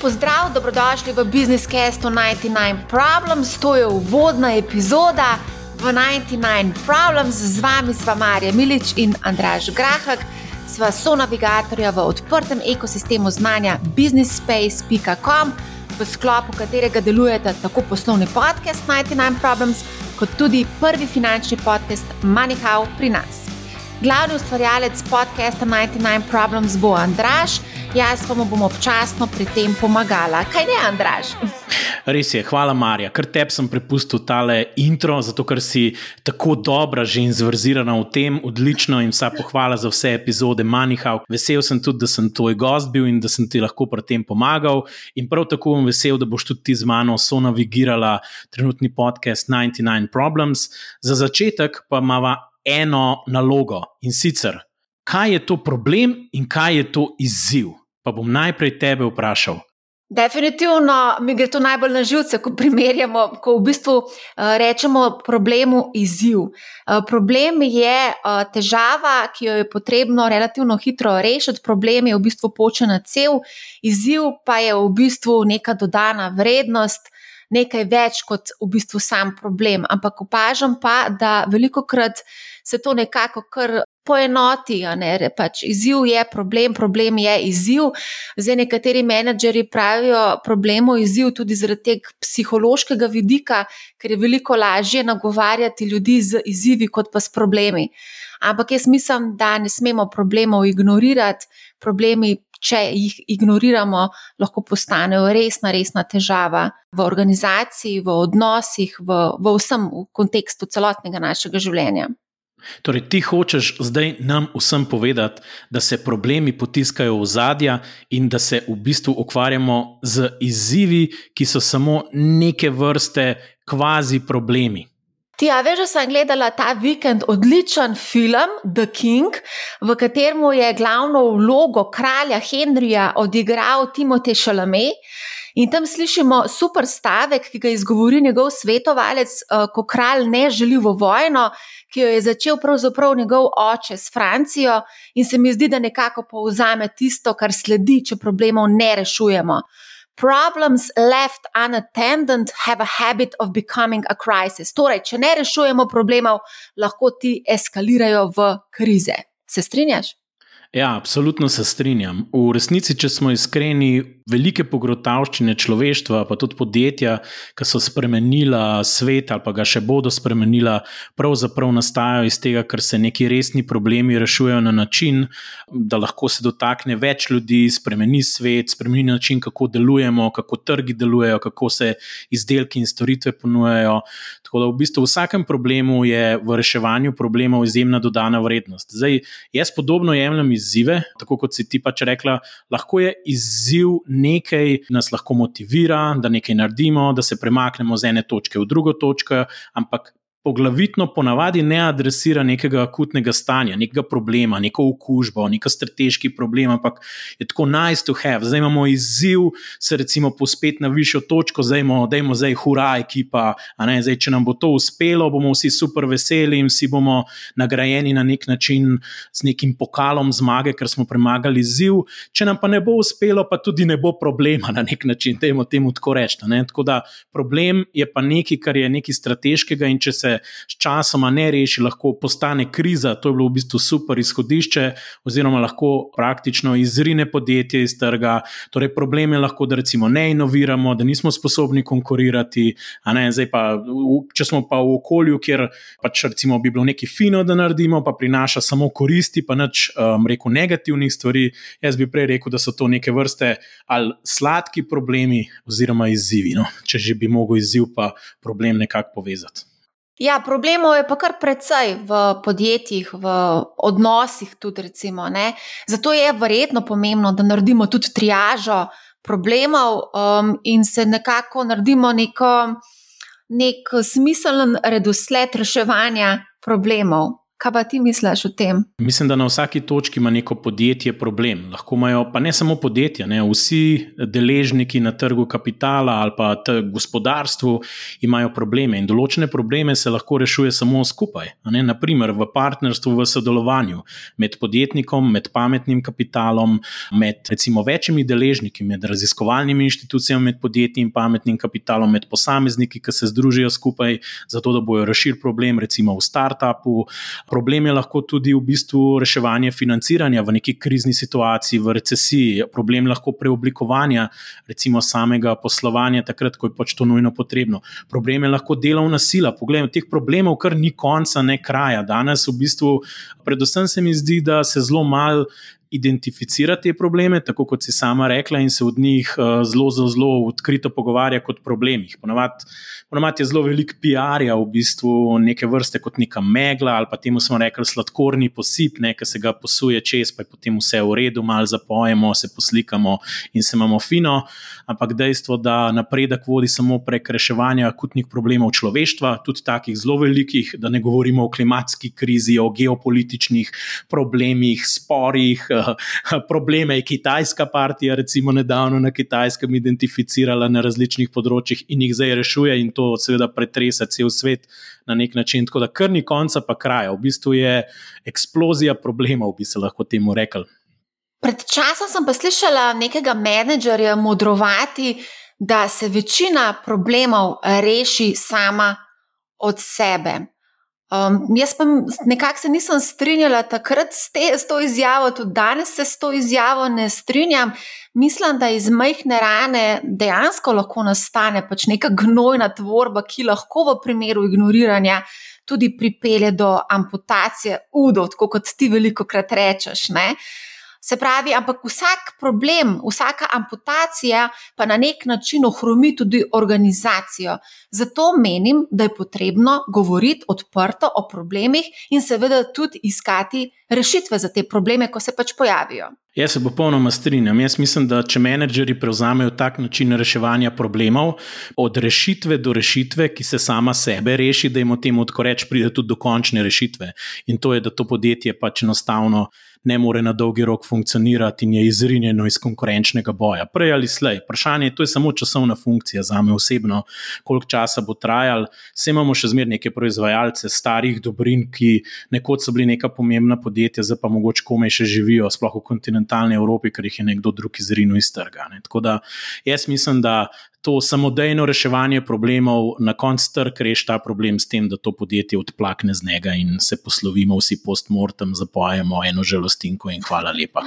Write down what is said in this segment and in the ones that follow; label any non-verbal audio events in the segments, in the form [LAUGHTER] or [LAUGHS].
Pozdrav, dobrodošli v Business Castu 99 Problems. To je uvodna epizoda v 99 Problems. Z vami sva Marja Milič in Andraž Grahak. Sva so navigatorja v odprtem ekosistemu znanja businessspace.com, v sklopu katerega delujeta tako poslovni podcast 99 Problems, kot tudi prvi finančni podcast MoneyHow pri nas. Glavni ustvarjalec podcasta 99 Problems bo Andraž jaz pa mu bom občasno pri tem pomagala. Kaj ne, Andraž? Res je, hvala Marja, ker tebi sem prepustil tale intro, zato ker si tako dobra že in zvrzirana v tem, odlično in vsa pohvala za vse epizode Manihau. Vesel sem tudi, da sem tvoj gost bil in da sem ti lahko pri tem pomagal. In prav tako bom vesel, da boš tudi ti z mano so navigirala trenutni podcast 99 Problems. Za začetek pa imamo eno nalogo in sicer, kaj je to problem in kaj je to izziv pa bom najprej tebe vprašal. Definitivno mi gre to najbolj na živce, ko primerjamo, ko v bistvu uh, rečemo problemu izziv. Uh, problem je uh, težava, ki jo je potrebno relativno hitro rešiti, problem je v bistvu počena cel, izziv pa je v bistvu neka dodana vrednost, nekaj več kot v bistvu sam problem. Ampak opažam pa, da veliko krat se to nekako kar poenoti. Pač izziv je problem, problem je izziv. Zdaj, nekateri menedžeri pravijo, problem je izziv tudi zaradi tega psihološkega vidika, ker je veliko lažje nagovarjati ljudi z izzivi, kot pa s problemi. Ampak jaz mislim, da ne smemo problemov ignorirati. Problemi, če jih ignoriramo, lahko postanejo resna, resna težava v organizaciji, v odnosih, v, v vsem v kontekstu celotnega našega življenja. Torej, ti hočeš zdaj nam vsem povedati, da se problemi potiskajo v zadja in da se v bistvu ukvarjamo z izzivi, ki so samo neke vrste kvazi problemi. Ti, a veš, da sem gledala ta vikend odličen film The King, v katerem je glavno vlogo kralja Henrija odigral Timotej Šalame. In tam slišimo super stavek, ki ga izgovori njegov svetovalec, eh, ko kralj ne želi v vojno, ki jo je začel pravzaprav njegov oče s Francijo, in se mi zdi, da nekako povzame tisto, kar sledi, če problemov ne rešujemo. Problems left unattended have a habit of becoming a crisis. Torej, če ne rešujemo problemov, lahko ti eskalirajo v krize. Se strinjaš? Ja, absolutno se strinjam. V resnici, če smo iskreni, velike pogrotavščine človeštva, pa tudi podjetja, ki so spremenila svet ali pa ga še bodo spremenila, pravzaprav nastajajo iz tega, ker se neki resni problemi rešujejo na način, da lahko se dotakne več ljudi, spremeni svet, spremeni način, kako delujemo, kako trgi delujejo, kako se izdelki in storitve ponujajo. Tako da v bistvu v vsakem problemu je v reševanju problemov izjemna dodana vrednost. Zdaj, jaz podobno jemljem izzive, tako kot si ti pač rekla, lahko je izziv nekaj, ki nas lahko motivira, da nekaj naredimo, da se premaknemo z ene točke v drugo točko, ampak poglavitno ponavadi ne adresira nekega akutnega stanja, nekega problema, neko okužbo, neko strateški problem, ampak je tako nice to have. Zdaj imamo izziv, se recimo pospet na višjo točko, zdaj imamo, da imamo zdaj hura ekipa. Zdaj, če nam bo to uspelo, bomo vsi super veseli in vsi bomo nagrajeni na nek način z nekim pokalom zmage, ker smo premagali izziv. Če nam pa ne bo uspelo, pa tudi ne bo problema na nek način, temu, temu tako reči. Tako da problem je pa nekaj, kar je nekaj strateškega in če se se sčasoma ne reši, lahko postane kriza. To je bilo v bistvu super izhodišče, oziroma lahko praktično izrine podjetje iz trga. Torej, problem je lahko, da recimo ne inoviramo, da nismo sposobni konkurirati. Pa, če smo pa v okolju, kjer pač recimo bi bilo nekaj fino, da naredimo, pa prinaša samo koristi, pa nič um, rekel negativnih stvari, jaz bi prej rekel, da so to neke vrste ali sladki problemi, oziroma izzivi. No? Če že bi mogel izziv pa problem nekako povezati. Ja, problemov je pa kar precej v podjetjih, v odnosih. Tudi, recimo, Zato je verjetno pomembno, da naredimo tudi triažo problemov um, in se nekako naredimo neko, nek smiseln redosled reševanja problemov. Kaj pa ti misliš o tem? Mislim, da na vsaki točki ima neko podjetje problem. Lahko imajo, pa ne samo podjetja, ne, vsi deležniki na trgu kapitala ali pa gospodarstvu imajo probleme. In določene probleme se lahko rešuje samo skupaj. Ne, naprimer, v partnerstvu, v sodelovanju med podjetnikom, med pametnim kapitalom, med recimo večjimi deležniki, med raziskovalnimi inštitucijami, med podjetji in pametnim kapitalom, med posamezniki, ki se združijo skupaj, zato da bojo rešili problem, recimo v startupu. Problem je lahko tudi v bistvu reševanje financiranja v neki krizni situaciji, v recesiji, problem lahko preoblikovanja recimo samega poslovanja, takrat, ko je pač to nujno potrebno. Problem je lahko delovna sila. Poglejmo, teh problemov kar ni konca, ne kraja. Danes v bistvu, predvsem se mi zdi, da se zelo malo identificira te probleme, tako kot si sama rekla, in se od njih uh, zelo, zelo, zelo odkrito pogovarja kot problemih. Ponovadi je zelo velik PR-ja, v bistvu neke vrste kot neka megla ali pa temu smo rekli sladkorni posip, ki se ga posuje čez, pa je potem vse v redu, malo zapojemo, se poslikamo in se imamo fino. Ampak dejstvo, da napredek vodi samo prek reševanja akutnih problemov človeštva, tudi takih zelo velikih, da ne govorimo o klimatski krizi, o geopolitičnih problemih, sporih. [LAUGHS] probleme je Kitajska partija, recimo, nedavno na Kitajskem identificirala na različnih področjih in jih zdaj rešuje, in to seveda pretresa cel svet na nek način. Tako da kar ni konca, pa kraja. V bistvu je eksplozija problemov, bi se lahko temu rekli. Pred časom sem pa slišala nekega menedžerja modrovati, da se večina problemov reši sama od sebe. Um, jaz pa nekako se nisem strinjala takrat s, te, s to izjavo, tudi danes se s to izjavo ne strinjam. Mislim, da iz majhne rane dejansko lahko nastane pač neka gnojna tvorba, ki lahko v primeru ignoriranja tudi pripelje do amputacije udov, kot ti veliko krat rečeš. Ne? Se pravi, ampak vsak problem, vsaka amputacija pa na nek način ohromi tudi organizacijo. Zato menim, da je potrebno govoriti odprto o problemih in seveda tudi iskati rešitve za te probleme, ko se pač pojavijo. Jaz se popolnoma strinjam. Jaz mislim, da če menedžeri prevzamejo tak način reševanja problemov, od rešitve do rešitve, ki se sama sebe reši, da jim o tem odko reč pride tudi do končne rešitve. In to je, da to podjetje pač enostavno ne more na dolgi rok funkcionirati in je izrinjeno iz konkurenčnega boja. Prej ali slej. Vprašanje je, to je samo časovna funkcija za me osebno, koliko časa bo trajal. Vse imamo še zmeraj neke proizvajalce starih dobrin, ki nekoč so bili neka pomembna podjetja, zdaj pa mogoče komaj še živijo, sploh v kontinentalni Evropi, ker jih je nekdo drug izrinil iz trga. Ne. Tako da jaz mislim, da to samodejno reševanje problemov, na koncu trg reši ta problem s tem, da to podjetje odplakne z njega in se poslovimo vsi postmortem, zapojemo eno žalostinko in hvala lepa.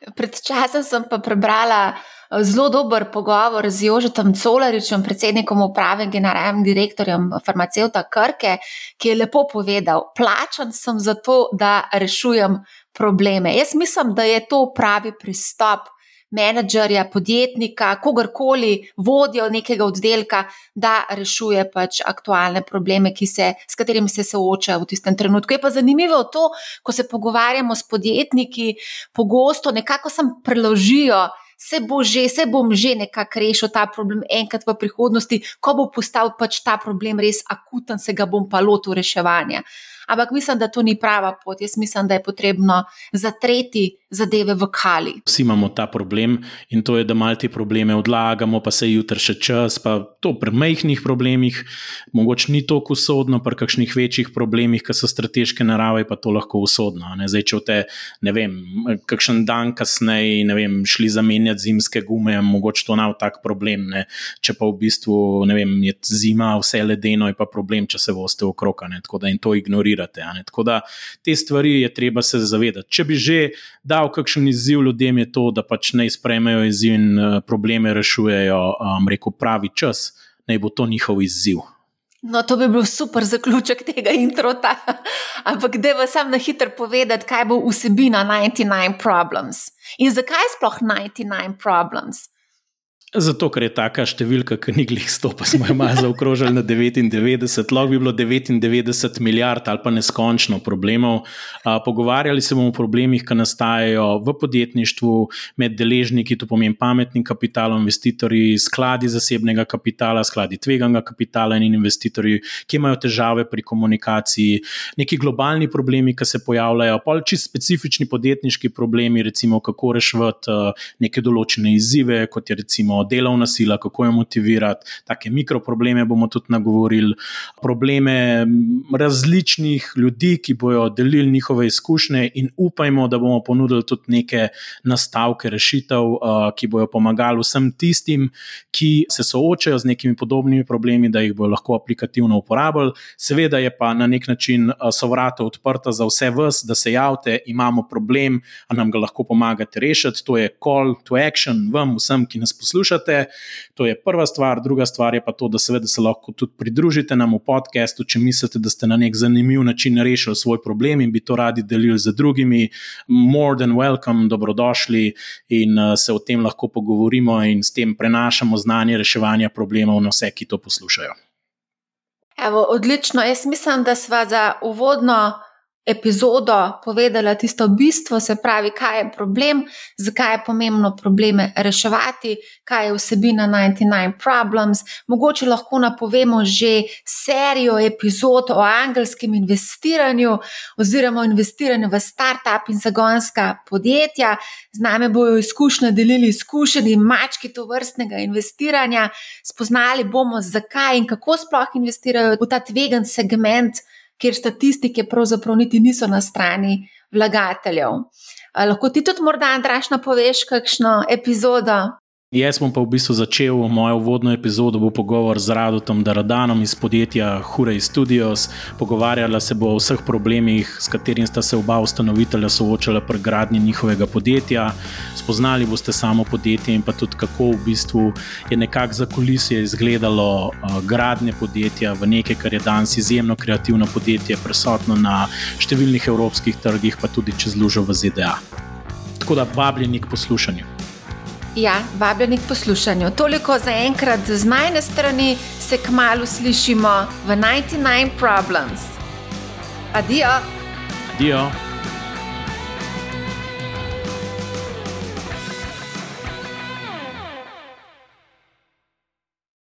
Pred časom sem pa prebrala eh, zelo dober pogovor z Jožetom Colaričem, predsednikom uprave in generalnim direktorjem farmacevta Krke, ki je lepo povedal: Plačan sem za to, da rešujem probleme. Jaz mislim, da je to pravi pristop menedžerja, podjetnika, kogarkoli, vodjo nekega oddelka, da rešuje pač aktualne probleme, se, s katerimi se sooča v tistem trenutku. Je pa zanimivo to, ko se pogovarjamo s podjetniki, pogosto nekako sem preložijo. Se bo že, se bom že nekako rešil ta problem enkrat v prihodnosti, ko bo postal pač ta problem res akuten, se ga bom pa lotil reševanja ampak mislim, da to ni prava pot. Jaz mislim, da je potrebno zatreti zadeve v kali. Vsi imamo ta problem in to je, da malo te probleme odlagamo, pa se jutri še čas, pa to pri majhnih problemih, mogoče ni tako usodno, pri kakšnih večjih problemih, ki so strateške narave, pa to lahko usodno. Ne? Zdaj, če te, ne vem, kakšen dan kasneje, ne vem, šli zamenjati zimske gume, mogoče to nav tak problem. Ne? Če pa v bistvu, ne vem, je zima, vse ledeno, je pa problem, če se voste okrog, tako da in to ignorira ignorirate. Tako da te stvari je treba se zavedati. Če bi že dal kakšen izziv ljudem, je to, da pač ne sprejmejo izziv in uh, probleme rešujejo, um, rekel pravi čas, naj bo to njihov izziv. No, to bi bil super zaključek tega introta. Ampak, da vam sam na hitro povedati, kaj bo vsebina 99 Problems in zakaj sploh 99 Problems. Zato, ker je taka številka, ki ni glih 100, pa smo jo malo zaokrožili na 99, lahko bi bilo 99 milijard ali pa neskončno problemov. Pogovarjali se bomo o problemih, ki nastajajo v podjetništvu, med deležniki, to pomeni pametnim kapitalom, investitorji, skladi zasebnega kapitala, skladi tveganega kapitala in investitorji, ki imajo težave pri komunikaciji, neki globalni problemi, ki se pojavljajo, pa čisto specifični podjetniški problemi, recimo kako rešiti neke določene izzive, kot je recimo delovna sila, kako jo motivirati, take mikroprobleme bomo tudi nagovorili, probleme različnih ljudi, ki bodo delili njihove izkušnje, in upajmo, da bomo ponudili tudi neke nastavke rešitev, ki bodo pomagali vsem tistim, ki se soočajo z nekimi podobnimi problemi, da jih bodo lahko aplikativno uporabljali. Seveda je pa na nek način so vrata odprta za vse vas, da se javite, imamo problem, a nam ga lahko pomagate rešiti. To je call to action, vam, vsem, ki nas poslušate poslušate. To je prva stvar, druga stvar je pa to, da seveda se lahko tudi pridružite nam v podkastu, če mislite, da ste na nek zanimiv način rešili svoj problem in bi to radi delili z drugimi. More than welcome, dobrodošli in uh, se o tem lahko pogovorimo in s tem prenašamo znanje reševanja problemov na vse, ki to poslušajo. Evo, odlično. Jaz mislim, da sva za uvodno epizodo povedala tisto bistvo, se pravi, kaj je problem, zakaj je pomembno probleme reševati, kaj je vsebina 99 Problems. Mogoče lahko napovemo že serijo epizod o angelskem investiranju oziroma investiranju v start-up in zagonska podjetja. Z nami bojo izkušnje delili izkušeni mački to vrstnega investiranja, spoznali bomo, zakaj in kako sploh investirajo v ta tvegan segment kjer statistike pravzaprav niti niso na strani vlagateljev. Lahko ti tudi morda, Andraš, napoveš kakšno epizodo Jaz bom pa v bistvu začel mojo uvodno epizodo, bo pogovor z Radotom Daradanom iz podjetja Hurej Studios. Pogovarjala se bo o vseh problemih, s katerimi sta se oba ustanovitelja soočala pri gradnji njihovega podjetja. Spoznali boste samo podjetje in pa tudi kako v bistvu je nekako za kulisje izgledalo uh, gradnje podjetja v nekaj, kar je danes izjemno kreativno podjetje, prisotno na številnih evropskih trgih, pa tudi čez lužo v ZDA. Tako da vabljeni k poslušanju. Ja, vabljeni k poslušanju. Toliko za enkrat z najne strani, se kmalo slišimo v 99 Problems. Adijo. Adijo.